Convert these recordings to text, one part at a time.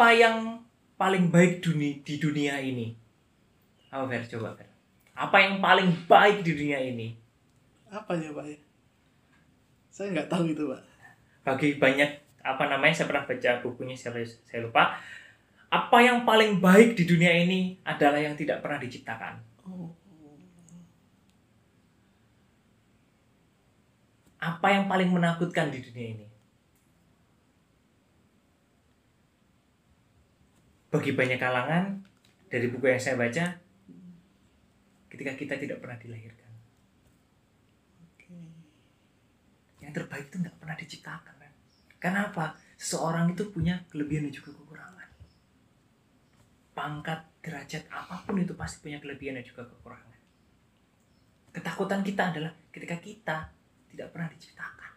apa yang paling baik duni, di dunia ini? Apa Fer? Coba Fer. Apa yang paling baik di dunia ini? Apa ya Pak ya? Saya nggak tahu itu Pak. Bagi banyak apa namanya saya pernah baca bukunya saya, saya lupa. Apa yang paling baik di dunia ini adalah yang tidak pernah diciptakan. Oh. Apa yang paling menakutkan di dunia ini? Bagi banyak kalangan dari buku yang saya baca, ketika kita tidak pernah dilahirkan, yang terbaik itu nggak pernah diciptakan. Kan? Kenapa? Seseorang itu punya kelebihan dan juga kekurangan. Pangkat, derajat, apa pun itu pasti punya kelebihan dan juga kekurangan. Ketakutan kita adalah ketika kita tidak pernah diciptakan.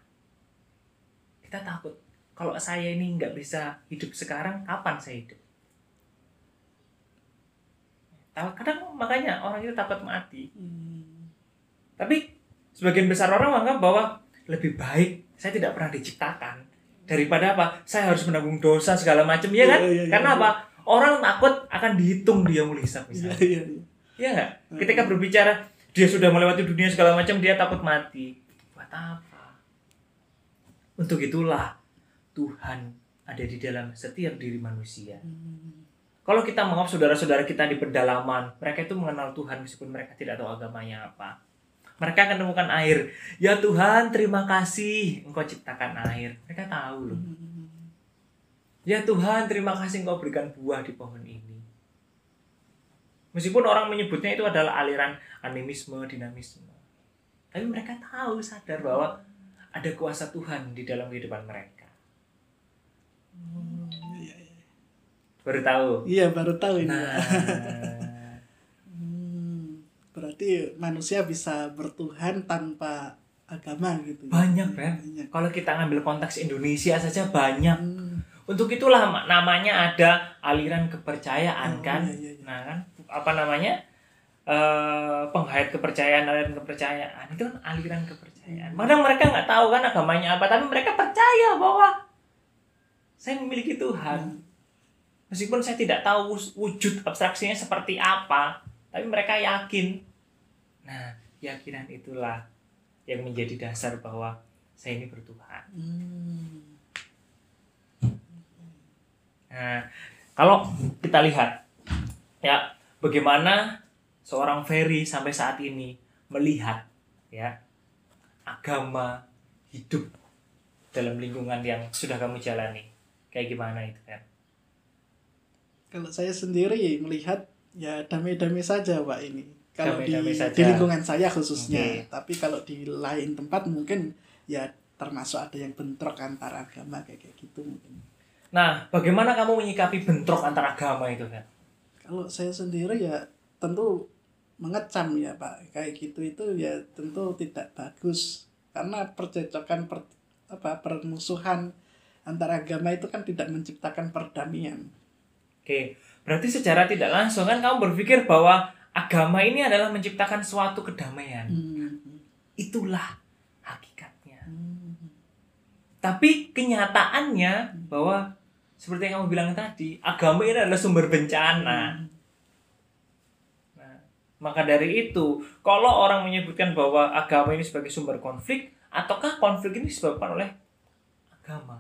Kita takut, kalau saya ini nggak bisa hidup sekarang, kapan saya hidup? Kadang makanya orang itu takut mati. Hmm. Tapi sebagian besar orang menganggap bahwa lebih baik saya tidak pernah diciptakan daripada apa? Saya harus menanggung dosa segala macam ya kan? Iya, iya, Karena iya. apa? Orang takut akan dihitung dia mulai hisap Iya misalnya. iya iya. Iya nggak? Ketika berbicara dia sudah melewati dunia segala macam dia takut mati. Buat apa? Untuk itulah Tuhan ada di dalam setiap diri manusia. Hmm. Kalau kita menganggap saudara-saudara kita di pedalaman, mereka itu mengenal Tuhan meskipun mereka tidak tahu agamanya apa. Mereka akan menemukan air. Ya Tuhan, terima kasih Engkau ciptakan air. Mereka tahu loh. Ya Tuhan, terima kasih Engkau berikan buah di pohon ini. Meskipun orang menyebutnya itu adalah aliran animisme, dinamisme. Tapi mereka tahu, sadar bahwa ada kuasa Tuhan di dalam kehidupan mereka. Baru tahu. Iya baru tahu ini. Nah. Hmm, berarti manusia bisa bertuhan tanpa agama gitu. ya? Banyak, Ben. Banyak. kalau kita ngambil konteks Indonesia saja banyak. Hmm. Untuk itulah ma- namanya ada aliran kepercayaan Oh, kan. iya, iya, iya. Nah kan apa namanya? eh penghayat kepercayaan, aliran kepercayaan itu kan aliran kepercayaan. Padahal mereka nggak tahu kan agamanya apa, tapi mereka percaya bahwa saya memiliki Tuhan. Meskipun saya tidak tahu wujud abstraksinya seperti apa, tapi mereka yakin. Nah, keyakinan itulah yang menjadi dasar bahwa saya ini bertuhan. Nah, kalau kita lihat ya bagaimana seorang Ferry sampai saat ini melihat ya agama hidup dalam lingkungan yang sudah kamu jalani. Kayak gimana itu kan? Kalau saya sendiri melihat ya damai-damai saja Pak ini. Kalau di, Damai-damai saja. di lingkungan saya khususnya. Oke. Tapi kalau di lain tempat mungkin ya termasuk ada yang bentrok antara agama kayak gitu mungkin. Nah, bagaimana kamu menyikapi bentrok antar agama itu kan? Kalau saya sendiri ya tentu mengecam ya Pak. Kayak gitu itu ya tentu tidak bagus karena percecokan per, apa permusuhan antara agama itu kan tidak menciptakan perdamaian. Oke, berarti secara tidak langsung kan kamu berpikir bahwa agama ini adalah menciptakan suatu kedamaian. Hmm. Itulah hakikatnya. Hmm. Tapi kenyataannya bahwa seperti yang kamu bilang tadi, agama ini adalah sumber bencana. Nah, maka dari itu, kalau orang menyebutkan bahwa agama ini sebagai sumber konflik, ataukah konflik ini disebabkan oleh agama?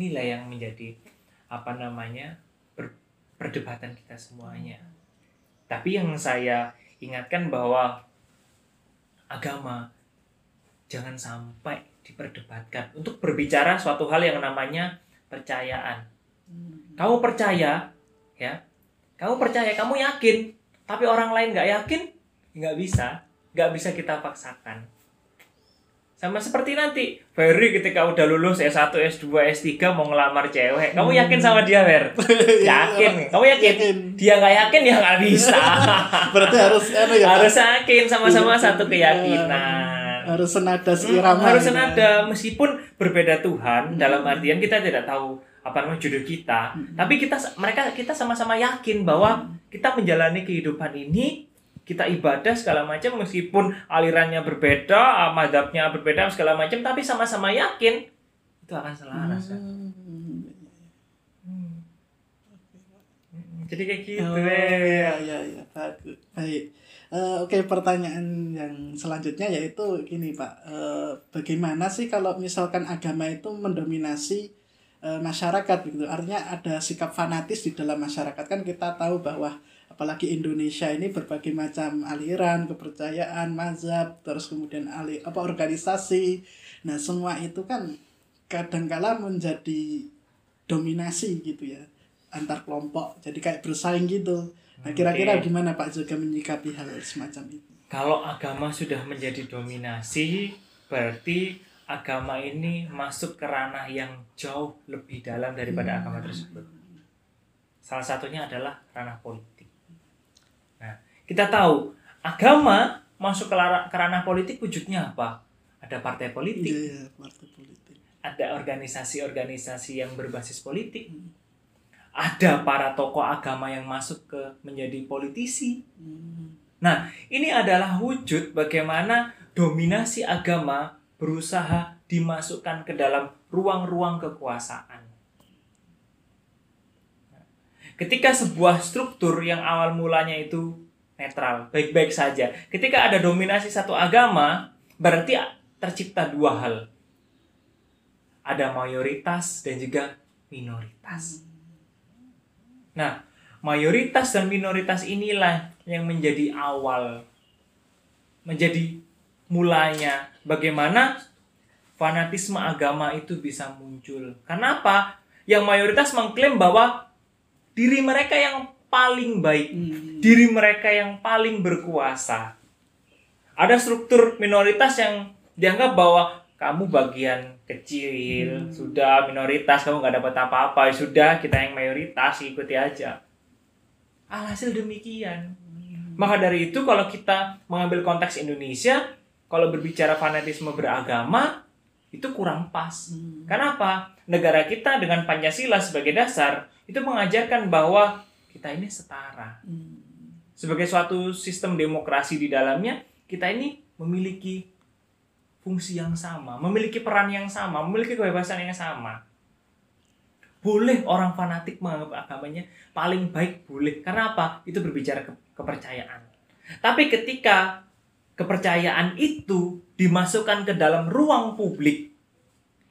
Inilah yang menjadi apa namanya per- perdebatan kita semuanya. Tapi yang saya ingatkan bahwa agama jangan sampai diperdebatkan untuk berbicara suatu hal yang namanya percayaan. Hmm. Kamu percaya, ya, kamu percaya, kamu yakin, tapi orang lain nggak yakin, nggak bisa, nggak bisa kita paksakan. Sama seperti nanti, Ferry ketika udah lulus S1, S2, S3 mau ngelamar cewek, kamu yakin sama dia, Fer? Yakin, kamu yakin? Yakin. Dia nggak yakin, ya nggak bisa. Berarti harus anu ya. Harus yakin, sama-sama Iya. satu keyakinan. Harus senada Hmm, seirama. harus gitu. senada meskipun berbeda Tuhan dalam artian kita tidak tahu apa namanya jodoh kita tapi kita mereka kita sama-sama yakin bahwa kita menjalani kehidupan ini kita ibadah segala macam meskipun alirannya berbeda, ah, madhabnya berbeda segala macam tapi sama-sama yakin itu akan selaras. Kan? Hmm. hmm. Jadi kayak gitu. Oh, ya ya ya bagus. Baik. Uh, Oke okay, pertanyaan yang selanjutnya yaitu gini Pak, uh, bagaimana sih kalau misalkan agama itu mendominasi eh, masyarakat gitu. Artinya ada sikap fanatis di dalam masyarakat. Kan kita tahu bahwa apalagi Indonesia ini berbagai macam aliran kepercayaan mazhab terus kemudian ali apa organisasi. Nah semua itu kan kadangkala menjadi dominasi gitu ya antar kelompok. Jadi kayak bersaing gitu. Nah kira-kira Oke. gimana Pak juga menyikapi hal semacam itu? Kalau agama sudah menjadi dominasi berarti agama ini masuk ke ranah yang jauh lebih dalam daripada Hmm. agama tersebut. Salah satunya adalah ranah politik. Nah kita tahu agama masuk ke, ranah politik wujudnya apa? Ada partai politik. Iya iya partai politik. Ada organisasi-organisasi yang berbasis politik. Ada para tokoh agama yang masuk ke menjadi politisi. Hmm. Ini adalah wujud bagaimana dominasi agama berusaha dimasukkan ke dalam ruang-ruang kekuasaan. Ketika sebuah struktur yang awal mulanya itu netral, baik-baik saja. Ketika ada dominasi satu agama, berarti tercipta dua hal. Ada mayoritas dan juga minoritas. Nah, mayoritas dan minoritas inilah yang menjadi awal menjadi mulanya bagaimana fanatisme agama itu bisa muncul. Karena apa? Yang mayoritas mengklaim bahwa diri mereka yang paling baik, Hmm. diri mereka yang paling berkuasa. Ada struktur minoritas yang dianggap bahwa kamu bagian kecil, sudah minoritas, kamu nggak dapat apa-apa, ya sudah kita yang mayoritas ikuti aja. Alhasil demikian. Maka dari itu kalau kita mengambil konteks Indonesia, kalau berbicara fanatisme beragama, itu kurang pas. Hmm. Kenapa? Negara kita dengan Pancasila sebagai dasar, itu mengajarkan bahwa kita ini setara. Hmm. Sebagai suatu sistem demokrasi di dalamnya, kita ini memiliki fungsi yang sama, memiliki peran yang sama, memiliki kebebasan yang sama. Boleh orang fanatik menganggap agamanya paling baik, boleh. Karena apa? Itu berbicara ke- kepercayaan. Tapi ketika kepercayaan itu dimasukkan ke dalam ruang publik,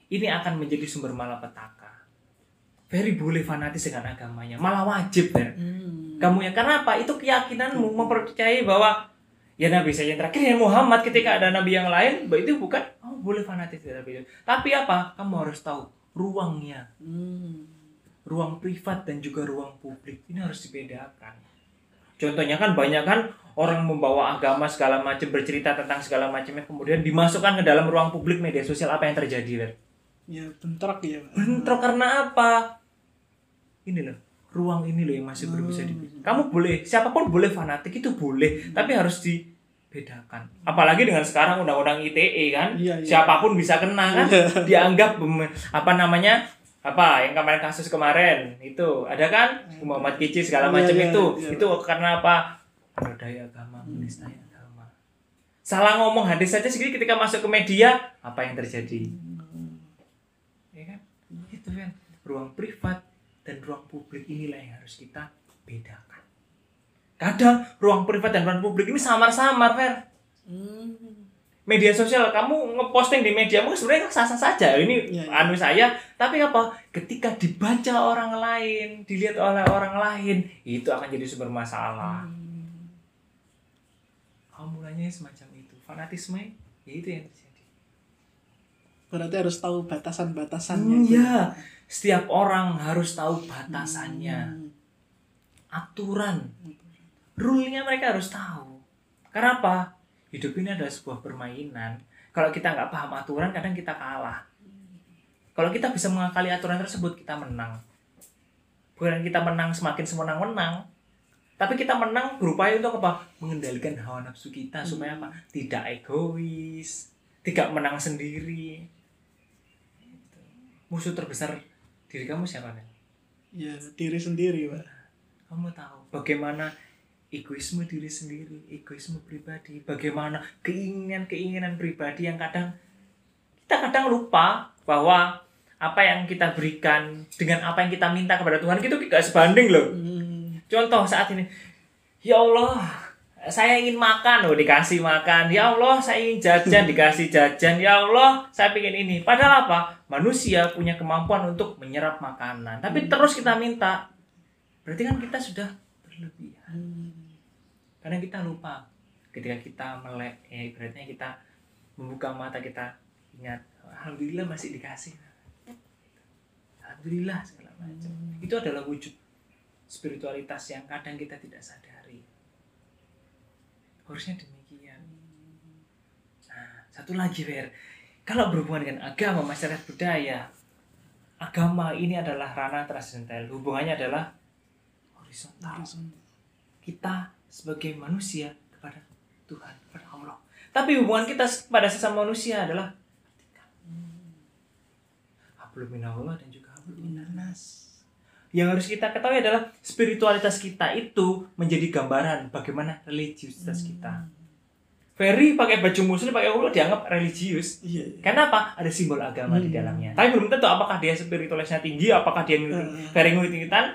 ini akan menjadi sumber malapetaka. Very boleh fanatis dengan agamanya, malah wajib, Fer. Hmm. kamu ya karena apa itu keyakinanmu mempercayai bahwa ya Nabi saya yang terakhir ya Muhammad ketika ada Nabi yang lain. Itu bukan oh boleh fanatik terhadap itu tapi apa? Kamu harus tahu ruangnya. Hmm. ruang privat dan juga ruang publik ini harus dibedakan. Contohnya kan banyak kan orang membawa agama segala macam bercerita tentang segala macamnya kemudian dimasukkan ke dalam ruang publik media sosial apa yang terjadi Ler? ya bentrok ya. Bentrok karena apa? Ini loh ruang ini loh yang masih belum bisa di kamu boleh siapa pun boleh fanatik itu boleh tapi harus dibedakan. Apalagi dengan sekarang undang-undang ITE kan? Iya, iya. siapa pun bisa kena kan? Iya. dianggap apa namanya? Apa yang kemarin kasus kemarin itu. Ada kan? Muhammad Kici segala Iya, macam iya, itu. iya. itu karena apa menodai agama menistai agama. Salah ngomong hadis saja sedikit ketika masuk ke media apa yang terjadi? Ya kan? Itu kan. Ruang privat dan ruang publik inilah yang harus kita bedakan. Kadang ruang privat dan ruang publik ini samar-samar Fer. Hmm. media sosial kamu ngeposting di media mungkin sebenarnya sah-sah saja. Ini Iya, iya. anu saya tapi apa? Ketika dibaca orang lain dilihat oleh orang lain itu akan jadi sumber masalah. Hmm. Mulanya semacam itu. Fanatisme ya itu yang terjadi. Berarti harus tahu batasan-batasannya. Hmm, gitu. ya. Setiap orang harus tahu batasannya. Hmm. aturan. Rule-nya mereka harus tahu. Karena apa? Hidup ini adalah sebuah permainan. Kalau kita nggak paham aturan kadang kita kalah. Kalau kita bisa mengakali aturan tersebut kita menang. Bukan kita menang semakin semenang-menang tapi kita menang berupaya untuk apa mengendalikan hawa nafsu kita supaya apa tidak egois tidak menang sendiri Gitu. musuh terbesar diri kamu siapa Nel? ya diri sendiri pak kamu tahu bagaimana egoisme diri sendiri, egoisme pribadi, bagaimana keinginan-keinginan pribadi yang kadang kita kadang lupa bahwa apa yang kita berikan dengan apa yang kita minta kepada Tuhan itu tidak sebanding loh. Hmm. Contoh saat ini. Ya Allah saya ingin makan. Loh dikasih makan. Ya Allah saya ingin jajan. Dikasih jajan. Ya Allah saya ingin ini. Padahal apa? Manusia punya kemampuan untuk menyerap makanan. Tapi terus kita minta. Berarti kan kita sudah berlebihan. Hmm. kadang kita lupa. Ketika kita melek ya ibaratnya kita membuka mata kita ingat alhamdulillah masih dikasih. Alhamdulillah segala macam. Itu adalah wujud spiritualitas yang kadang kita tidak sadari. Harusnya demikian. Nah satu lagi Fer. Kalau berhubungan dengan agama masyarakat budaya agama ini adalah ranah transcendental. Hubungannya adalah horizontal. Kita sebagai manusia kepada Tuhan kepada Allah. Tapi hubungan kita kepada sesama manusia adalah hablum minallah dan juga hablum minannas yang harus kita ketahui adalah spiritualitas kita itu menjadi gambaran bagaimana religiusitas kita Ferry pakai baju muslim pakai ulo dianggap religius Iya. iya. karena apa ada simbol agama di Hmm. dalamnya tapi belum tentu apakah dia spiritualitasnya tinggi apakah dia ngikutin Hmm. Ferry ngikutin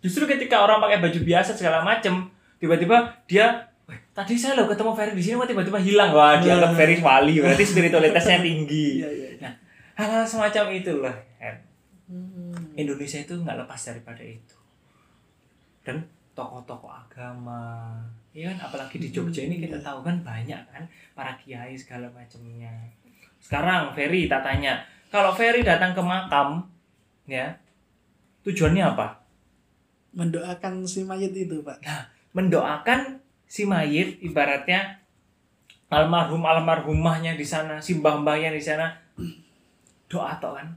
justru ketika orang pakai baju biasa segala macem tiba-tiba dia "Weh, tadi saya loh ketemu Ferry di sini kok tiba-tiba hilang wah dianggap Hmm. Ferry wali berarti spiritualitasnya tinggi Iya, iya. iya. hal-hal semacam itulah. Hmm. Indonesia itu nggak lepas daripada itu. Dan tokoh-tokoh agama ya kan? Apalagi di Jogja ini kita tahu kan banyak kan para kiai segala macamnya. Sekarang Ferry tak tanya kalau Ferry datang ke makam ya tujuannya apa? Mendoakan si mayat itu, Pak. mendoakan si mayit ibaratnya almarhum almarhumahnya di sana si mbah mbahnya di sana doa toh kan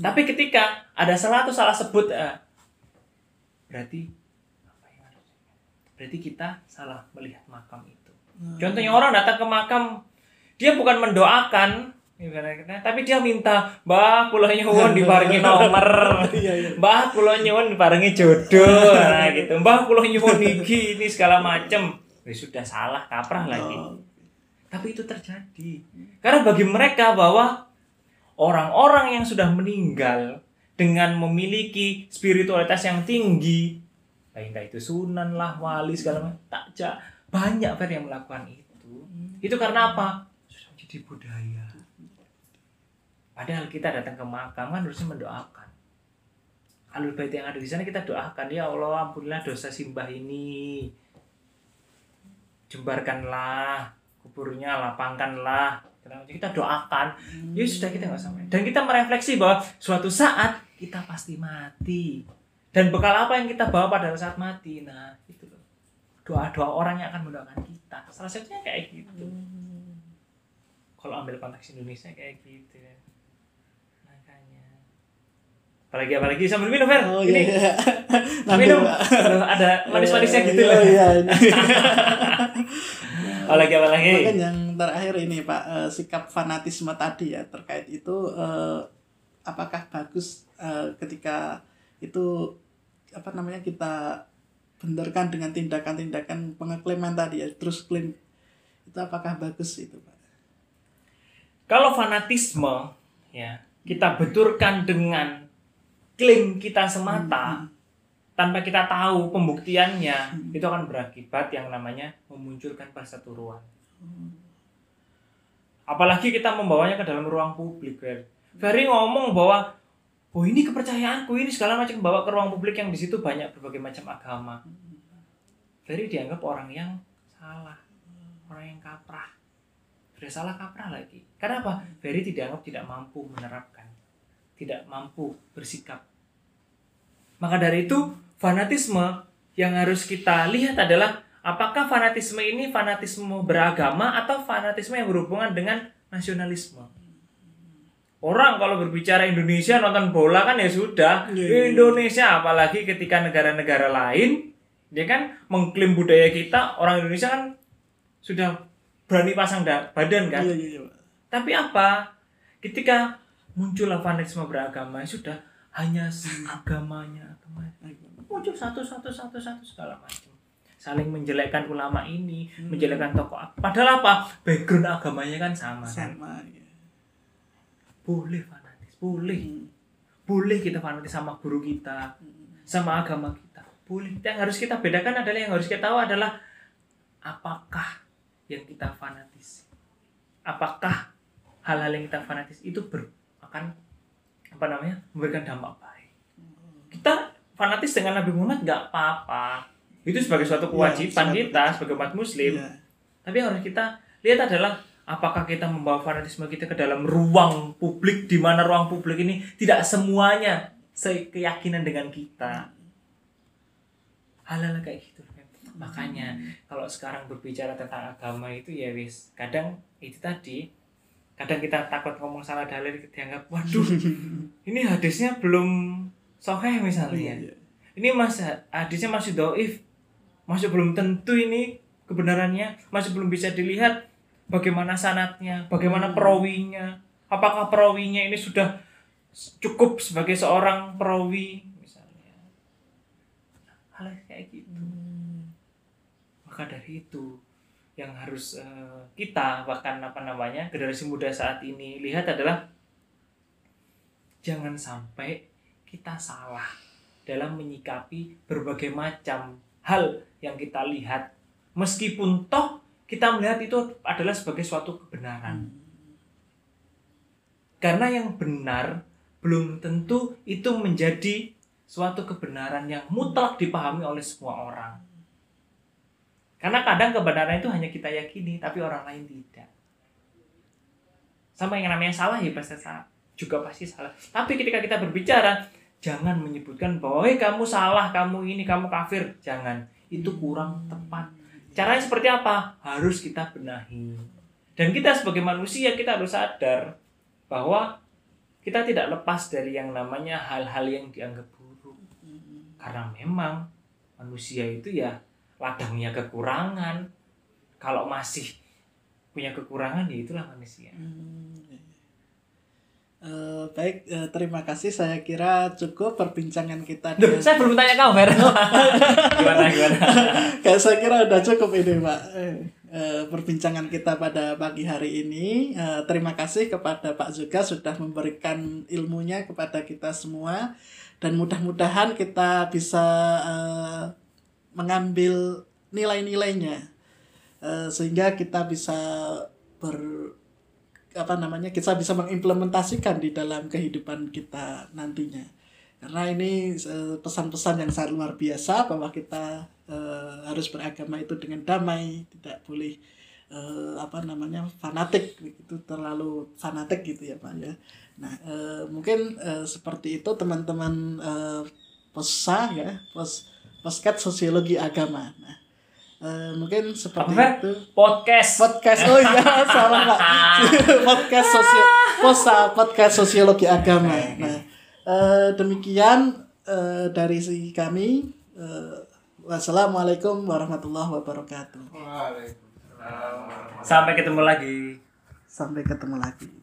tapi ketika ada salah atau salah sebut eh, berarti berarti kita salah melihat makam itu Hmm. contohnya orang datang ke makam dia bukan mendoakan ibaratnya, tapi dia minta mbah kula nyuwun diparingi nomor Iya, iya. Mbah kula nyuwun diparingi jodoh nah gitu. Mbah kula nyuwun iki ini segala macem. Ya sudah salah kaprah lagi. Oh, Tapi itu terjadi. Karena bagi mereka bahwa orang-orang yang sudah meninggal dengan memiliki spiritualitas yang tinggi, entah itu sunan lah, wali segala macam, tak ja- banyak Fer yang melakukan itu. Itu karena apa? Sudah menjadi budaya. Padahal kita datang ke makam kan harusnya mendoakan. Alul bait yang ada di sana kita doakan ya Allah ampunilah dosa simbah ini. Jembarkanlah kuburnya, lapangkanlah. Kita doakan. Ya sudah kita nggak sampai. Dan kita merefleksi bahwa suatu saat kita pasti mati. Dan bekal apa yang kita bawa pada saat mati? Nah, itu loh. Doa-doa orang yang akan mendoakan kita. Salah satunya kayak gitu. Kalau ambil konteks Indonesia kayak gitu ya. Makanya. Apalagi apalagi sambil minum Fer. Oh Ini iya. Minum. Pak. Aduh, ada manis-manisnya gitu Oh, loh. Iya, ini. Apalagi apalagi. Mungkin yang terakhir ini Pak eh, sikap fanatisme tadi ya terkait itu eh, apakah bagus eh, ketika itu apa namanya kita benarkan dengan tindakan-tindakan pengeklaman tadi ya terus klaim itu apakah bagus itu Pak? Kalau fanatisme ya, kita benturkan dengan klaim kita semata tanpa kita tahu pembuktiannya, itu akan berakibat yang namanya memunculkan perseteruan. Apalagi kita membawanya ke dalam ruang publik, Fer. Ferry ngomong bahwa oh ini kepercayaanku ini segala macam bawa ke ruang publik yang di situ banyak berbagai macam agama. Ferry dianggap orang yang salah, orang yang kaprah. Sudah salah kaprah lagi. Karena apa? Ferry dianggap tidak mampu menerapkan, tidak mampu bersikap. Maka dari itu, fanatisme yang harus kita lihat adalah apakah fanatisme ini fanatisme beragama atau fanatisme yang berhubungan dengan nasionalisme. Orang kalau berbicara Indonesia nonton bola kan ya sudah Iya, iya. Indonesia apalagi ketika negara-negara lain dia kan mengklaim budaya kita orang Indonesia kan sudah berani pasang da- badan kan iya iya. Pak. tapi apa? Ketika muncullah fanatisme beragama sudah hanya agamanya agama muncul satu satu satu satu segala macam. Saling menjelekkan ulama ini Hmm. menjelekkan tokoh padahal apa? Background agamanya kan sama kan? Sama ya. boleh fanatis boleh. Hmm. boleh kita fanatis sama guru kita sama agama kita. Boleh. Yang harus kita bedakan adalah yang harus kita tahu adalah apakah yang kita fanatis. Apakah hal-hal yang kita fanatis itu ber, akan apa namanya memberikan dampak kita fanatis dengan Nabi Muhammad nggak apa-apa itu sebagai suatu Iya, kewajiban sangat kita sebagai umat muslim Iya. tapi yang harus kita lihat adalah apakah kita membawa fanatisme kita ke dalam ruang publik di mana ruang publik ini tidak semuanya sekeyakinan dengan kita. Hal-hal kayak gitu. kan. Makanya kalau sekarang berbicara tentang agama itu ya wis kadang itu tadi kadang kita takut ngomong salah dalil dianggap waduh ini hadisnya belum soheh misalnya. Iya. ini mas hadisnya masih doif. Masih belum tentu ini kebenarannya. Masih belum bisa dilihat bagaimana sanatnya bagaimana perawinya. Apakah perawinya ini sudah cukup sebagai seorang perawi misalnya. Hal kayak gitu. Maka dari itu yang harus eh, kita bahkan apa namanya generasi muda saat ini lihat adalah jangan sampai kita salah dalam menyikapi berbagai macam hal yang kita lihat. Meskipun toh kita melihat itu adalah sebagai suatu kebenaran. Karena yang benar belum tentu itu menjadi suatu kebenaran yang mutlak dipahami oleh semua orang. Karena kadang kebenaran itu hanya kita yakini tapi orang lain tidak. Sama yang namanya salah ya pasti salah juga pasti salah. Tapi ketika kita berbicara jangan menyebutkan bahwa "Hei, kamu salah kamu ini kamu kafir. Jangan. Itu kurang tepat. Caranya seperti apa? Harus kita benahi. Dan kita sebagai manusia kita harus sadar bahwa kita tidak lepas dari yang namanya hal-hal yang dianggap buruk. Karena memang manusia itu ya ladangnya kekurangan. Kalau masih punya kekurangan ya itulah manusia. Hmm, Eh, baik, eh, terima kasih. Saya kira cukup perbincangan kita. Duh, dengan- saya belum tanya kamu Fer gimana gimana Kayak saya kira udah cukup ini, Pak. Eh, eh, perbincangan kita pada pagi hari ini. Eh, terima kasih kepada Pak juga sudah memberikan ilmunya kepada kita semua dan mudah-mudahan kita bisa eh, mengambil nilai-nilainya Eh, sehingga kita bisa ber apa namanya kita bisa mengimplementasikan di dalam kehidupan kita nantinya. Karena ini eh, pesan-pesan yang sangat luar biasa bahwa kita eh, harus beragama itu dengan damai tidak boleh eh, apa namanya fanatik. Itu terlalu fanatik gitu ya pak ya. Nah mungkin seperti itu teman-teman posa ya pos poskat sosiologi agama. Nah eh, mungkin seperti Apa, itu. Podcast. Podcast. Oh iya salah pak podcast sosio posa podcast sosiologi agama. Nah eh, demikian eh, dari si kami. Eh, wassalamualaikum warahmatullahi wabarakatuh. Sampai ketemu lagi. Sampai ketemu lagi